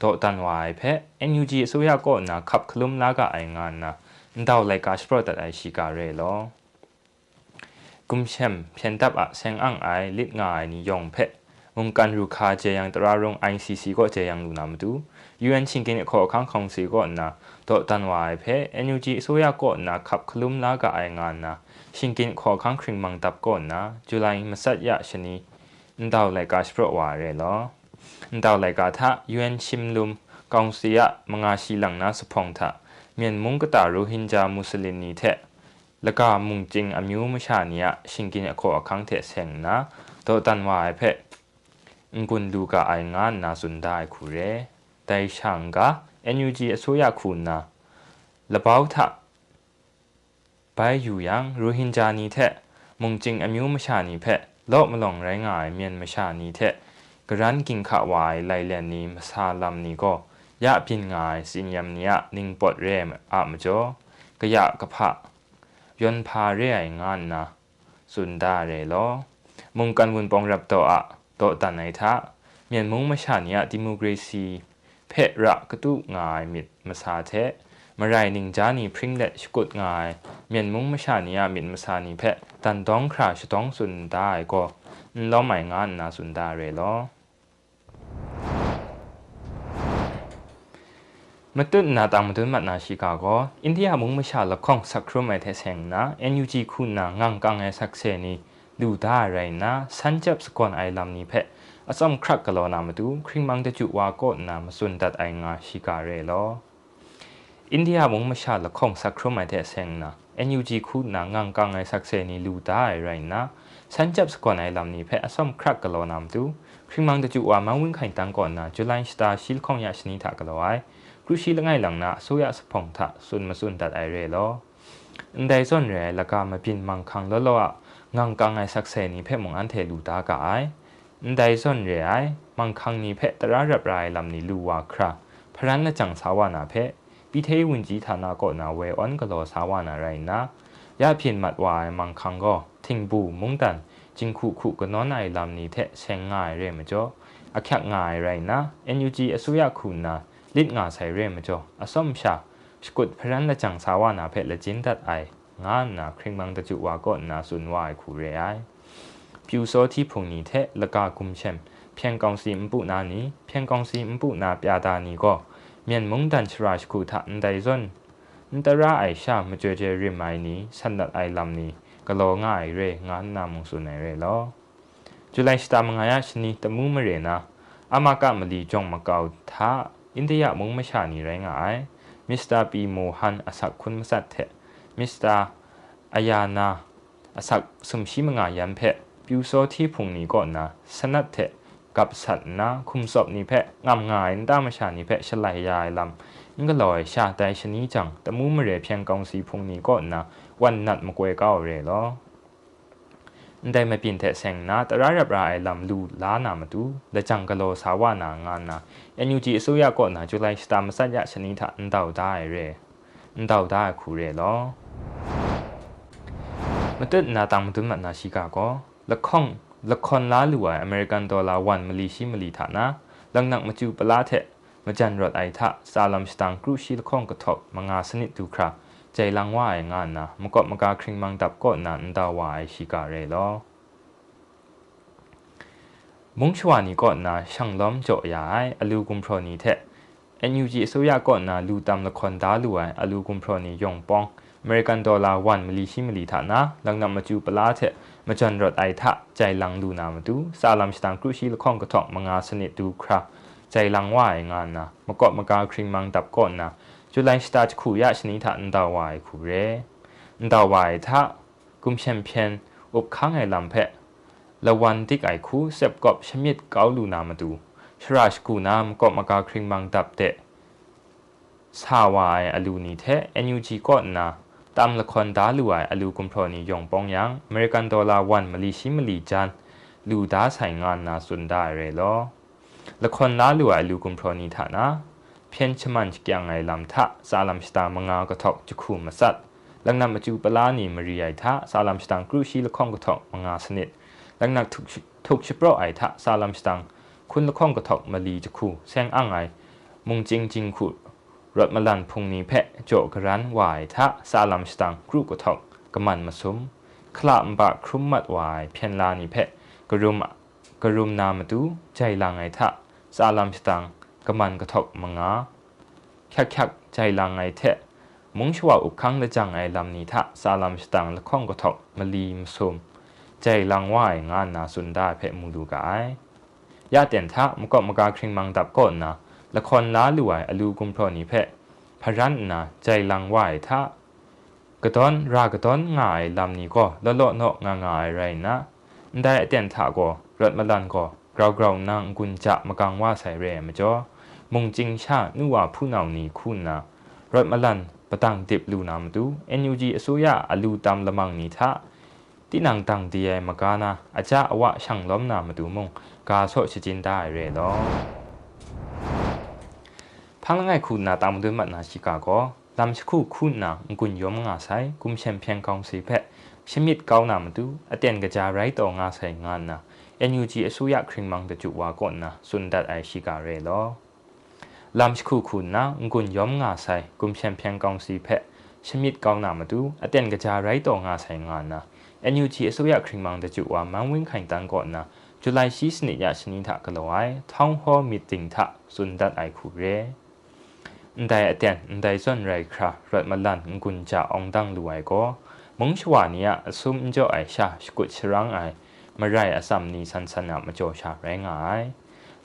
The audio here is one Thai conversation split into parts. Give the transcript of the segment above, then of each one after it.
ตัวานังไงช่องนั้นคุณนาตันมัดนาชิกาโกกุมเพียนดับอะเซงอังไอลิดงายนิยองเพมุงกันรูคาเจยังตรารงไอซีซีก็เจยังลูนามาดูยูเอ็นชิงกินขอคังคงซีก็นาโตตันวายเพเอ็นยูจีสุยาก็นาขับคลุมลากไองานนาดาวไลกาสโปรตัดไอชิกาเรโลกุมเชมเพียนดับอะเซงอังไอลิดงายนิยองเพมุงกันรูคาเจยังตรารงไอซีซีก็เจยังลูนามดูยูเอ็นชิงกินขอคังคงซีก็นาโตตันวายเพเอ็นยูจีสุยาก็นาขับคลุมลากาไองานนาชิงกินขอคังคริงมังตับก่อนะจุลัยมาสัตยะชนีนดาวไลกาสโปรวาเรลอ ดาวไลกาทะยูเอ็นชิมลุมกองเสียมงาชีหลังนะสพองทะเมียนมุงกตาโรฮินจามุสลิมนีเทะแล้วก็มุงจิงอามิวมชาเนียชิงกินขอคังเทเซงนะโตตันวายเพะองกุนดูกาไองานนาสุนได้คูเรแต่ช่างกาเอ็นยูจีอสุยาคุณนะละเบาทะไปอยู่ยังโรฮินจานีเทะมุงจิงอามิวมชานีเพโลกมาลองไรงายเมียนมชานีเทะ กรันกินขาวายไลเลนนีมาซาลัมนีก็ยะพินงายสินยมเนียนิงปดเรมอามจอกะยะกะพะยนพาเรไองานนะสุนดาเรโลมุงกันวุนปองรับโตอะโตตันไนทะเมียนมุงมชานียดิโมกรซีเพระกะตุงายมิดมาซาเทมไรนิงจานีพริงเลชกุดงายเมียนมุงมชานียมิดมาซานีเพตันต้องคราชต้องสุนได้ก็ล้อหมายงานนาสุนดาเรโล မတွနာတာမတွမနာရှိကာကိုအိန္ဒိယမုံမရှာလခေါင်စခရမဲတဲ့ဆင်နာ NUG ခုနာငန်ကန်ငယ်ဆက်ဆဲနီလူဒါရိုင်နာစန်ချပ်စကွန်အိုင်လမ်နီဖက်အစမ်ခရက်ကလောနာမတူခရင်မန်တချူဝါကောနာမစွန်ဒတ်အိုင်ငါရှိကာရဲလောအိန္ဒိယမုံမရှာလခေါင်စခရမဲတဲ့ဆင်နာ NUG ခုနာငန်ကန်ငယ်ဆက်ဆဲနီလူဒါရိုင်နာစန်ချပ်စကွန်အိုင်လမ်နီဖက်အစမ်ခရက်ကလောနာမတူခရင်မန်တချူဝါမန်ဝင်းခိုင်တန်ကောနာဇူလိုင်စတာရှီလခေါင်ရရှိနီတာကလောအိုင် ลันสตาชิลงยาชนิดากะลอไอครูชีละไงหลังนะสุยะสพงทะสุนมาสุนตัดไอเรโลอันใดส่วนเรละกามาพินมังคังละละงังกังไอสักเซนีเพมงอันเทลูตากาไออันใดส่วนเรไอมังคังนีเพตระรับรายลำนี้ลูวาคราพรันละจังสาวานาเพปีเทวินจีฐานาก็นาเวออนกโลสาวานาไรนะยาพินมัดวายมังคังก็ทิงบูมุงตันจิงคู่คู่ก็นอนไอลำนี้เทเชงง่ายเรมจ่ออักขง่ายไรนะ NUG อสุยาคุณนะ ลิดงาใส่เรมจ่ออสมชาสกุดพรันละจังสาวานาเพละจินตัดไองานนาคริงมังตะจุวาก็นาสุนวายคูเรไอผิวโซที่พงนี้เทละกากุมเชมเพียงกองสีมปุนานี้เพียงกองสีมปุนาปยาดานี้ก็เมียนมุงดันชราชคูทันไดซอนนตราไอชามาเจอเจริมไอนี้สันดัดไอลำนี้กะโลง่ายเรงานนามงสุนเรลอจุลัยสตามงายชนีตะมูมเรนะอามากามลีจงมาเกาท่า อินเดียมุงมชานีไรงายมิสเตอร์ปีโมฮันอสักคุณมสัตเทมิสเตอร์อายานาอสักสมชิมงายันเพะปิวโซที่พุงนี้ก่อนนะสนัดเทกับสัตนะคุมศพนี้เพะงามงายตามชานีเพะฉลายยายลำงก็ลอยชาแต่ชนีจังแต่มูมเรเพียงกองสีพุงนี้ก่อนนะวันนัดมากวยเก้าเรลอ ได้มาปินเทเซงนะตระรับรายลำลูลานามาดูและจังกะโลสาวานางานนะยันยูจีสุยาก่อนนะจุไลสตามสัญญาชนิดอันดาวได้เรอันดาวได้คูเรลอมาตึดนาตังมาตุนมันนาชิกาโกละข้องละครลาลูอเมริกันดอลลาร์วันมลีชิมลีฐานะลังนักมาจูปลาเทมาจันรถไอทะ ซาลังครูชิลข้องกระทบมางนิดดูคราใจลังว่าไองานนะมกบมกาคริงมังดับก็นันดาวายชิกาเรลอมุงชวานีก็นาช่างล้อมโจยายอลูกุมพรนีเท NUG อสุยาก็นาลูตามละครดาลูไออลูกุมพรนียองปองอเมริกันดอลลาร์วันมลีชิมลีฐานะลังนำมาจูปลาเทมาจันรถไอทะใจลังดูนามาดูซาลัมสตังครูชีละข้องกระทอกมังาสนิดดูคราใจลังว่าไองานนะมกบมกาคริงมังดับก่อนนะ จุลัยสตาร์คู่ยาชนิดทันดาวายคู่เรนดาวายทะกุมเชมเพียนอบข้างไอลำเพะละวันที่ไอคู่เสบกอบชมิดเกาลูนามาดูชราชกูนามกบมากาคริงมังดับเตะสาวายอลูนีเท NUG ก็นาตามละครดาลูไออลูกุมพรนียองปองยังอเมริกันดอลลาร์วันมลีชิมลีจันลูดาใส่งานนาสุนได้เรลอละครดาลูไออลูกุมพรนีฐานะ เพียนชมันจกยังไงลำทะสาลัมสตามงากระทอกจุคูมาสัตลังนำมาจูปลานีมารีไอทะสาลัมสตังกรูชีละครกระทอกมงาสนิดลังนักทุกชิปโรไอทะสาลัมสตังคุณละครกระทอกมาลีจุคูแซงอ่างไอมุงจริงจริงขุดรถมาลันพุงนี้เพะโจกรันวายทะสาลัมสตังกรูกระทอกกมันมาซุมคลามบะครุมมัดวายเพียนลานีเพะกรุมกรุมนามาดูใจลังไอทะสาลัมสตัง กมันกระทอกมงาแค่แค่ใจลังไอเทะมุงชวาอุคังละจังไอลำนี้ทะสาลัมสตังละข้องกระทอกมาลีมซุมใจลังวายงานนาสุนได้เพะมูดูกายยาเตียนทะมก็มกาคริงมังดับก่อนนะละครล้าลวยอลูกุมพรนีเพะพรันนะใจลังไหวทะกระตอนรากระตอนง่ายลำนี้ก็ละเลาะเนาะงางายไรนะได้เตียนทะก็รถมาลันก็กราวกราวนางกุญจะมากังว่าใส่เรมจ่อ မုံကျင်းချနှုဝဖုနောင်နီခုနာရတ်မလန်ပတန်တစ်လူနာမတူ NUG အစိုးရအလူတမ်လမန်နီသာတိနန်တန်ဒီယမကနာအချအဝရှန်လောမနာမတူမုံကာဆော့ချချင်းဒါရဲတော့ဖန်ငိုင်ခုနာတမ်ဒွမနာရှိကာကောလမ်ချခုခုနာငွန်ယုံငါဆိုင်ကုမ်ရှမ်ဖျန်ကောင်စီဖက်ရှမစ်ကောင်းနာမတူအတန်ကကြရိုက်တော်ငါဆိုင်ငါနာ NUG အစိုးရခရင်မောင်တကျူဝါကောနာစွန်ဒတ်အိုင်ရှိကာရဲတော့ လမ်ခုခုနာငွန်ယုံငါဆိုင်ကုမ်ချန်ပီယံကောင်စီဖက်ရှမစ်ကောင်းနာမတူအတန်ကြာရိုက်တော်ငါဆိုင်ငါနာ NUG အစိုးရခရင်မောင်တကျူဝါမန်ဝင်းခိုင်တန်းကောနာဇူလိုင်ရှိစနစ်ရရှင်းထကလောအိုင်ထောင်းဟောမီတင်ထစွန်ဒတ်အိုင်ခုရဲအန်တိုင်အတန်အန်တိုင်စွန်ရိုက်ခရာရတ်မလန်ငွန်ချာအောင်တန်းလူဝိုင်ကောမုံချဝနီယအစုံကြောအိုင်ရှာရှကုတ်ချရန်အိုင်မရိုင်အစမ်နီဆန်ဆန်နာမကြောရှာရဲငါအိုင်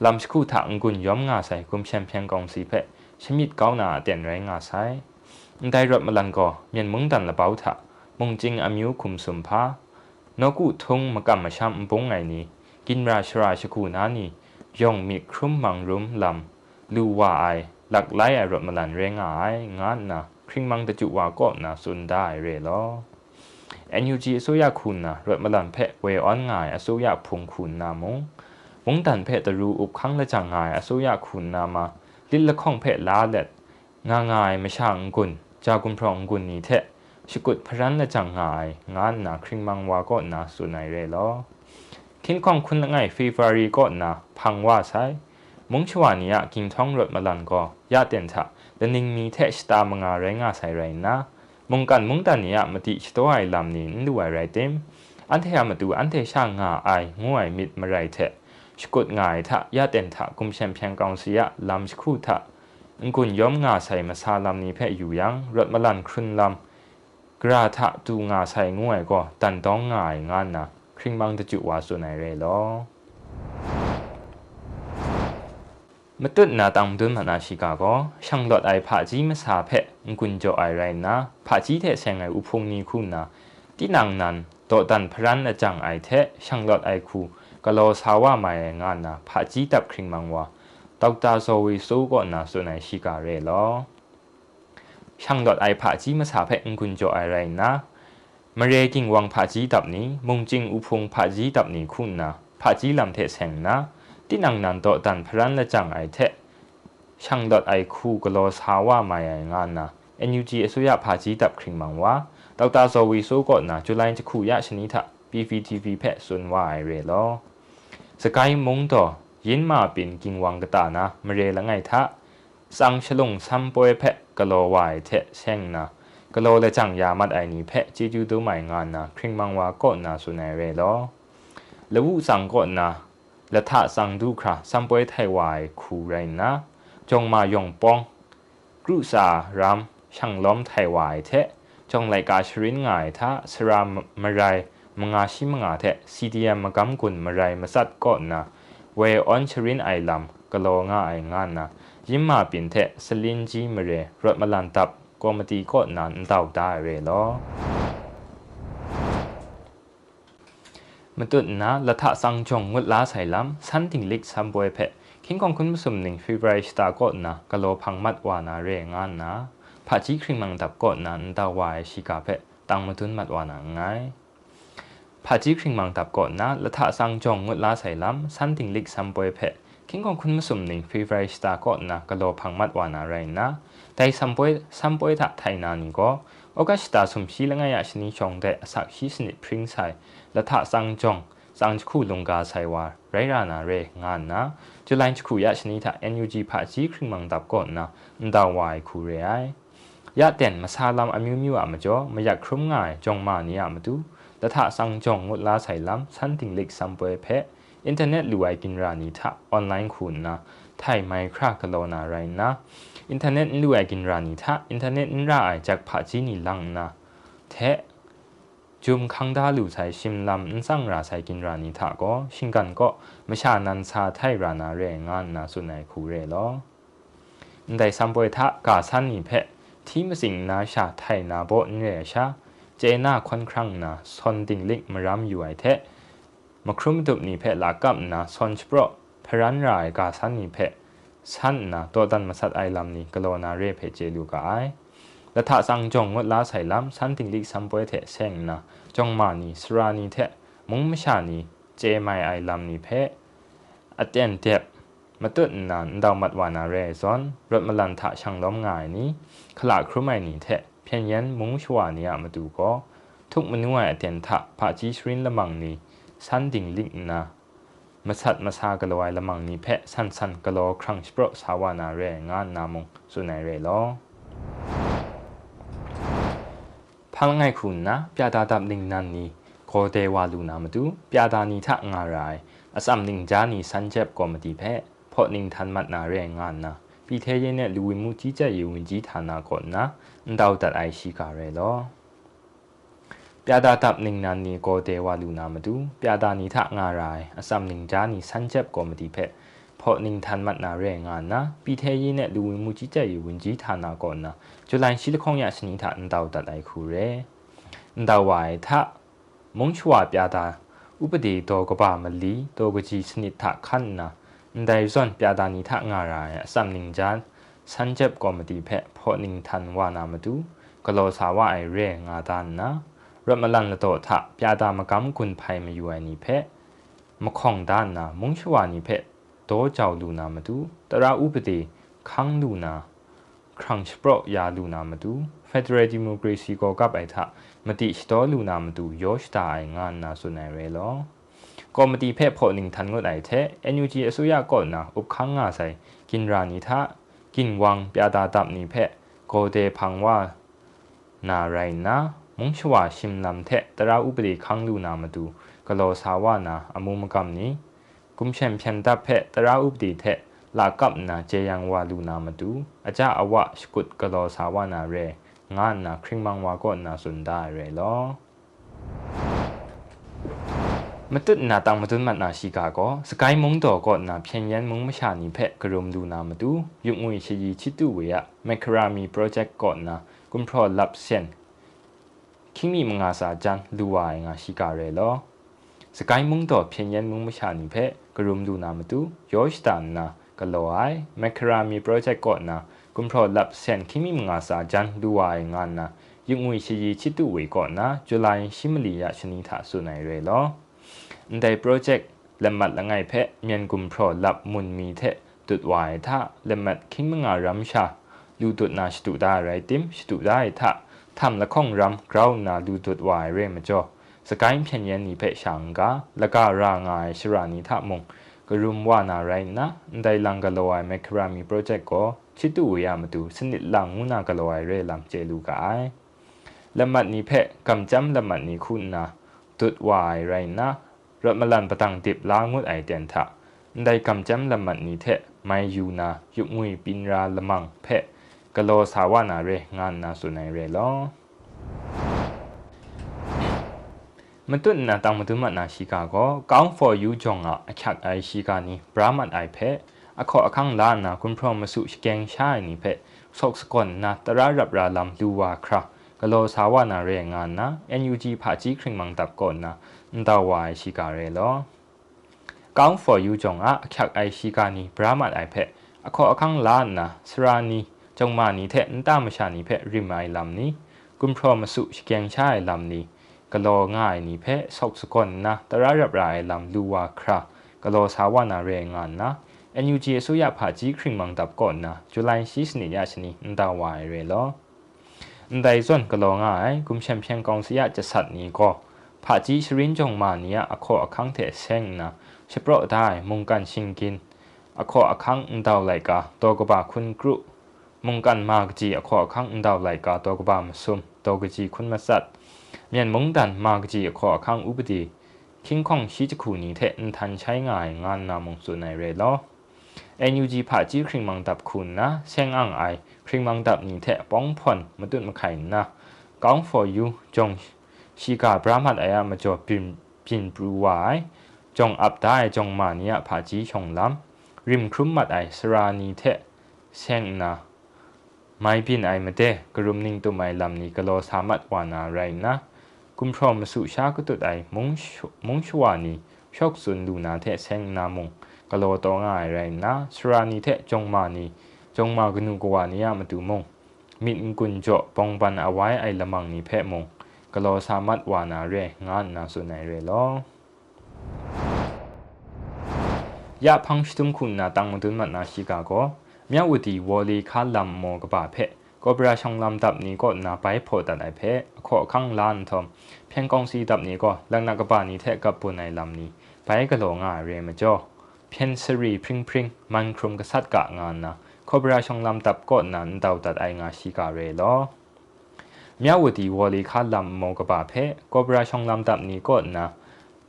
ลอยท้องหอมีติงทะสุนดัดไอคูเรได้เตียนได้ส่วนไรครารัดมาลันกุญจาองดังรวยก็มงชวานียซุมเจ้าไอชาสกุชรังไอมาไรอสัมนีสันสนามาโจชาแรงไอลำสกูถังกุญยอมงาใส่กุมเชมเพียงกองสีเพชมิดเก้านาเตียนแรงงาใส่ได้รัดมาลันก็เมียนมงดันละเบาทะมงจิงอามิวคุมสุมพานกูทงมากำมาช้ำปงไงนี้กินราชราชคูนานียองมีครุมมังรุมลำลูวาไอหลักไล่อรถมาลันเรงอายงานนะคริงมังตะจุวาก็นะสุนได้เรลอ NUG สุยาคุณนะรถมาลันเพะเวออนง่าย อสุยาพุงคุณนามงมงตันเพะตะรูอุบคังละจังง่ายอสุยาคุณนามาลิลละข้องเพะลาเล็ดงาง่ายไม่ช่างกุนจากุมพรองกุนนี้เทะสกุดพรันละจังง่ายงานนะคริงมังวาก็นะสุนัยเรลอคินของคุณละไงฟีฟารีก็นะพังว่าใช่มงชวานียกินท้องรถมาลันก็ยาเตียนทะเดนิงมีเทชตามงาแรงาใส่ไรนะมงกันมงตันนียมติชตัวไอลำนินดูไรเต็มอันเทียมาดูอันเทช่างงาไองวยมิดมาไรเทะ สกุดงายทะยาเตียนทะกุมเชมเพียงกองเสียลำสคูทะงกุนยอมงาใส่มาซาลำนี้เพอยู่ยังรถมาลันครุนลำกราทะตูงาใส่งวยก็ตันต้องงายงานนะคริงบังตะจุวาสุนัยเรลอมตุนาตังดุนมานาชิกาโกช่างหลอดไอผาจีมาสาเพะกุนโจไอไรนะผาจีเทเซงไออุพงนีคุณนะที่นางนั้นโตตันพรันละจังไอเทช่างหลอดไอคู กะโลสาวามาเงานนะผาจีตับคริงมังวาดอกตาโซวิสูก็นาสุนัยชิกาเรลอช่างหลอดไอผาจีมาสาเพะกุนโจไอไรนะมเรกิงวังผาจีตับนี้มุงจิงอุพงผาจีตับนี้คุณนะผาจีลำเทเซงนะที่นังนันโตตันพรันละจังไอเทช่างดอทไอคูกโลสาวามาอย่างานนะ NUG อสุยะพาจีตับคริงมังวะดอกตาโซวีโซกอนะจุลัยจะคูยะชนิทะ PVTV เพะสุนวาไอเรลอ สกายมงต่อยินมาปินกิงวังกตานะมเรละไงทะสังฉลงซัมปวยเพะกะโลวายเทะเช่งนะกะโลละจังยามัดไอนี้เพะจีจูดูใหม่งานนะคริงมังวาก็นะสุนไอเรลอละวุสังก็นะและถ้าสังดูคราสัมปวยไทวายคูไรนะจงมายองปองกรุสารามช่างล้อมไทวายเทะจงไลกาชรินง่ายถ้าสรามมไร มงาชิมงาเทซีดียมมกำกุนมไรมาสัดก่อนนะเวออนชรินไอลำกะโลงาไองานนะยิมมาปินเทสลินจีมเรรถมาลันตับกอมาตีก็นันเต่าได้เรลอมตุนนะละทะสังจงงดลาใส่ลำสันติงลิกซัมบวยเพคิคิงกองคุณมุสมนิงฟีบรสตาก็นะกะโลพังมัดวานาเรงานนะผาจีคริงมังดับก็นะนตาวายชิกาเพตังมาทุนมัดวานาไง ผาจีคริงมังดับก็นะละทะสังจงงดลาใส่ล้ำสันติงลิกซัมปวยเพคิงกองคุณมุสมนิงฟีบรสตาก็นะกะโลพังมัดวานาเรงนะแต่ซัมปวยซัมปวยทะไทยนานี่ก็โอกาสตาสมชีละไงยาชนิชงเดสักชีสนิพริ้งใส่ละทะสังจงสังคูลงกาไซวาไรรานาเรงานนะจุลัยคูยาชนิทา NUG ผาจีครึ่งมังดับก่อนนะนดาวายคูเรไอยาเต็นมาซาลามอมิวมิวอะมาจ่อมาอยากครุ่มง่ายจงมานี่อะมาดู ละทะสังจงงดลาไซลัมสันติงเล็กซัมเปเพะอินเทอร์เน็ตลู่ไอกินรานีทะออนไลน์คุณนะไทยไมครากะโลนาไรนะอินเทอร์เน็ตลู่ไอกินรานีทะอินเทอร์เน็ตนราไอจากผาจีนี่ลังนะเทะจุมคังดาหลูใช้ชิมลำอันสังราใช้กินรานิทาก็ชิงกันก็ไม่ชานันซาไทยรานาเรงานนาสุนัยคูเรลอได้สัมปวยทะกาสันนิเพะที่มสิงนาชาไทยนาโบนเรชา เจนาคอนครั้งนาซอนดิงลิกมารำอยู่ไอเทะมาครุมตุบนิเพะลากับนาซอนสโปรพรันรายกาสันนิเพะสันนาตัวดันมาสัตไอลำนี้กโลนาเรเพเจลูกาไอและถ้าสังจงงดลาใส่ลำสันติงลิกสัมปวยเทเซงนะจงมานีสรานีเทะมุงมชานีเจไม่ไอลำนีเพะอเตียนเจ็บมาตุนนานดาวมัดวานาเรซอนรถมลันทะช่างล้อมง่ายนี้ขลาครุไม่นีเทะ เพียงยันมงชวานี่มาดูก็ทุกมนุษย์เตียนทะพระจีสรินละมังนี้สันดิ่งลิ่งนะมาสัตมาซากลวายละมังนี้แพ้สันสันกลอครั้งสปรสาวานาเรงานนามงสุนัยเรลอพังไงคุณนะปยาดาดับลิงนันนี้โคเตวาลูนามาดูปยาดานีทะงารายอสัมลิงจานีสันเจ็บกอมดีแพ้เพราะนิงทันมัดนาเรงานนะ ပြည်ထရေးနဲ့လူဝင်မှုကြီးကြပ်ရေးဝန်ကြီးဌာနကနာအန်တောက်တ်အိုင်ရှိကြရဲလောပြာတာတပ်နင်းနာနီကိုတေဝလူနာမတူပြာတာနီထငါရိုင်အစမ်နင်းဂျာနီဆန်ချက်ကော်မတီဖက်ဖော်နင်းထန်မတ်နာရဲငါနာပြည်ထရေးနဲ့လူဝင်မှုကြီးကြပ်ရေးဝန်ကြီးဌာနကနာဇူလိုင်ရှိလခုံရစနီထအန်တောက်တ်အိုင်ခုရဲအန်တောက်ဝိုင်ထမုံချွာပြာတာဥပဒေတော်ကပမလီတော်ကကြီးစနစ်ထခန္နာามลีโตกจีชนิทะขันนะได้ส่วนปยาดานิทะงารายสัมนิงจานสันเจ็บกอมดีเพะพอนิงทันวานามาดูกโลสาวะไอเรงาดานนะรถมลันละโตทะปยาดามกำกุนภัยมาอยู่ไอนิเพะมคองด้านนะมุงชวานิเพะโตเจ้าลูนามาดูตราอุปดีขังลูนาครั้งสปรยาลูนามาดู Federal Democracy ก็กับไอทะมติสตลูนามาดูยอชตาไองานนาสุนัยเรลอ กอมติเพพอนิงทันงดไอเท NUG อสุยาก่อนนะอุบคังงาใส่กินรานิทะกินวังปยาดาตับนิเพโกเดพังว่านาไรนะมุงชวาชิมลำเทตราอุปดีคังลูนามาดูกโลสาวานาอมุมกรรมนี้กุมเชมเพียนตับเพตราอุปดีเทลากับนาเจยังวาลูนามาดูอาจาอวะสกุดกโลสาวานาเรงานนาคริงมังวาก็นาสุนได้เรลอ မတုနာတောင်မတုမနာရှိကာကောစကိုင်းမုံတော်ကောနာဖြန်ရန်မုံမရှာနီဖက် ကရုံဒူနာမတူယုံငွေရှိကြီးချစ်တူဝေယမက်ခရာမီ project ကောနာကွန်ထရောလပ်ဆန်ခိမီမငါစာဂျန်လူဝိုင်ငါရှိကာရဲလောစကိုင်းမုံတော်ဖြန်ရန်မုံမရှာနီဖက်ကရုံဒူနာမတူယောရှ်တန်နာကလောအိုင်မက်ခရာမီ project ကောနာကွန်ထရောလပ်ဆန်ခိမီမငါစာဂျန်လူဝိုင်ငါနာယုံငွေရှိကြီးချစ်တူဝေကောနာဇူလိုင်ရှိမလီယရှနီသာဆုနိုင်ရဲလော ตุเวก่อนนะจุลัยชิมลียาชนิทาสุนัยเรลอในโปรเจกต์เลมัดละไงเพะเมียนกุมพรลับมุนมีเทตุดวายท่าเลมัดคิมงารัมชาลูตุดนาชตุได้ไรติมชตุได้ท่าทำละข้องรัมกราวนาลูตุดวายเรมจ่อสกายเพียนยันนีเพะชังกาละการางายชรานิทามงกรุมว่านาไรนะได้ลังกะลไอแมครามีโปรเจกต์ก็ชิตุวยามาดูสนิดลังมุนากะลไอเรลัมเจลูกายละมัดนี้เพะกำจำละมัดนี้คุณนะตุดวายไรนะ รถมลันประตังติบล้างมุดไอเดนทะได้กำจำละมันนี้เทะไม่อยู่นายุงุยปินราละมังเพะกะโลสาวานาเรงานนาสุนายเรลอมันตุนนาตังมันตุมันนาชิกาก็ก้องฟอร์ยูจงอะฉักไอชิกานี้บรามันไอเพะอะขอข้างล้านนาคุณพรอมาสุชแกงชายนี่เพะสกสกอนนาตระรับราลำดูวาครากะโลสาวานาเรงานนะ NUG ผาจีคริงมังตับก่อนนะ တပ်ကောနာန်တဝိုင်ရှိကာရဲလော ကောင်း for you จงอะခက်အိုင်ရှိကနီဘရာမတ်အိုင်ဖက်အခေါ်အခန်းလာနာစရာနီจงมานีเทนตามชานีเพริมไอลำนี้กุมพรอมสุชเกียงชายลำนี้กะโลง่ายนีเพสกสกอนนะตระรับรายลำลูวาครากะโลสาวานาเรงานนะ NUG အစိုးရဖာကြီးခရင်မန်တပ်ကောနာဇူလိုင်ရှိစနေရချနီအန်တာဝိုင်ရဲလောအန်တိုင်ဇွန်ကလောငါအိုင်ကုမ်ချန်ပီယံကောင်စီယကျဆတ် ผาจีชรินจงมาเนียอโคอคังเทเซงนะเชโปรได้มุงกันชิงกินอโคอคังอุนดาวไหลกาตัวกบาคุณกรุมุงกันมากจีอโคอคังอุนดาวไหลกาตัวกบามซุมตัวกจีคุณมาสัตเมียนมุงดันมากจีอโคอคังอุบดีคิงคองชิจคูนีเทนทันใช้ง่ายงานนามงสุนในเรลอ็นยูจีผาจีคริงมังดับคุณนะเชงอ่างไอคริงมังดับนีเทป้องผ่อนมาตุนมาไข่นะกอง for you จง ชิกาบรามัดอายามาจอปินปินปรูวายจงอับได้จงมาเนียผาจีชงลำริมครุมมัดไอสรานีเทเซงนาไม่ปินไอมาเตกรุมนิ่งตัวไม่ลำนี้ก็โลสามัดวานาไรนะกุมพรอมสุชาก็ตุดไอมงมงชวานีชกสุนดูนาเทเซงนามงกโลตองง่ายไรนะสรานีเทจงมานีจงมากนูกวานียมาดูมงมิดกุญจปองปันเอาไว้ไอละมังนี้แพะมง กลอสามัดวานาเรงานนาสุนัยเรลอยาพังชุมคุณนาตังมดุนมัดนาชิกาโกမြဝတီဝေါ်လီခါလမ်မောကပါဖက်ကောပရာရှောင်းလမ်တပ်နီကိုနာပိုင်ဖို့တန်အိုင်ဖက်အခေါ်ခန်းလန်ထုံဖျန်ကောင်စီတပ်နီကိုလန်နာကပါနီထက်ကပုန်နိုင်လမ်နီပိုင်ကလောငါရေမကျော်เพนสรีพริงพริงมันครุมกษัตริย์กะงานนะคอบราชงลำตับก็นันดาวตัดไองาชิกาเรลอ မြဝတီဝော်လီခါလမ်မောကပါဖဲကောဘရာရှောင်းလမ်တပ်နီကောနာ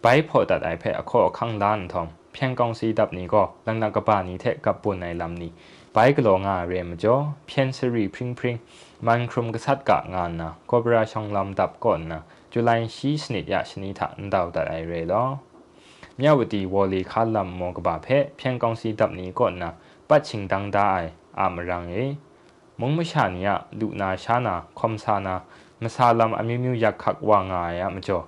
ဘိုင်ဖော်တတ်အိုင်ဖဲအခေါ်ခန်းလန်ထုံဖျန်ကောင်စီတပ်နီကောလန်နာကပါနီထက်ကပွန်နိုင်လမ်နီဘိုင်ကလောငါရဲမကျော်ဖျန်စရီပရင်ပရင်မန်ခရုံကဆတ်ကငါနာကောဘရာရှောင်းလမ်တပ်ကောနာဇူလိုင်ရှိစနစ်ရရှနီထန်တောက်တတ်အိုင်ရဲလောမြဝတီဝော်လီခါလမ်မောကပါဖဲဖျန်ကောင်စီတပ်နီကောနာပတ်ချင်းတန်ဒိုင်အာမရန်ရေ มงม่ชานี่ยลุนาชานาคอมซานามาซาลัมอมิมิวยักขักวางายะมจ่อ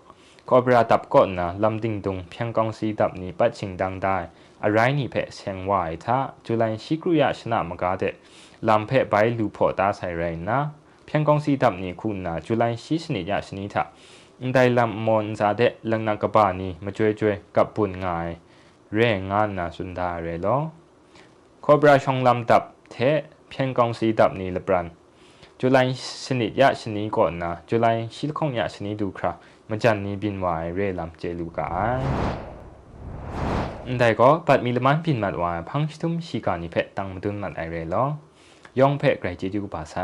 ก็บราตับก่อนนะลำดิงดงเพียงกองสีดับนี้ปัดชิงดังได้อะไรนี่เพะเชียงวายถ้าจุลัยชิกรุยาชนะมากาเดลำเพะใบลูพอตาใส่แรงนะเพียงกองสีดับนี้คุณนะจุลัยชิสนิยาชนิทะได้ลำมอนซาเดลังนากบานีมาช่วยช่วยกับปุ่นงาย เร่งงานนะสุนดาเรลอขอบราชองลำดับเท เพียงกองสีดับนี้ละบรันจุลัยสนิทยะชนีก่อนนะจุลัยชิลคงยะชนีดูครับมันจันนี้บินวายเร่ลำเจลูกายได้ก็ปัดมีละมันบินมาว่าพังชิตุมชีกานิเพตังมดุนมาไอเรลอยองเพไกรจีจูปาไซ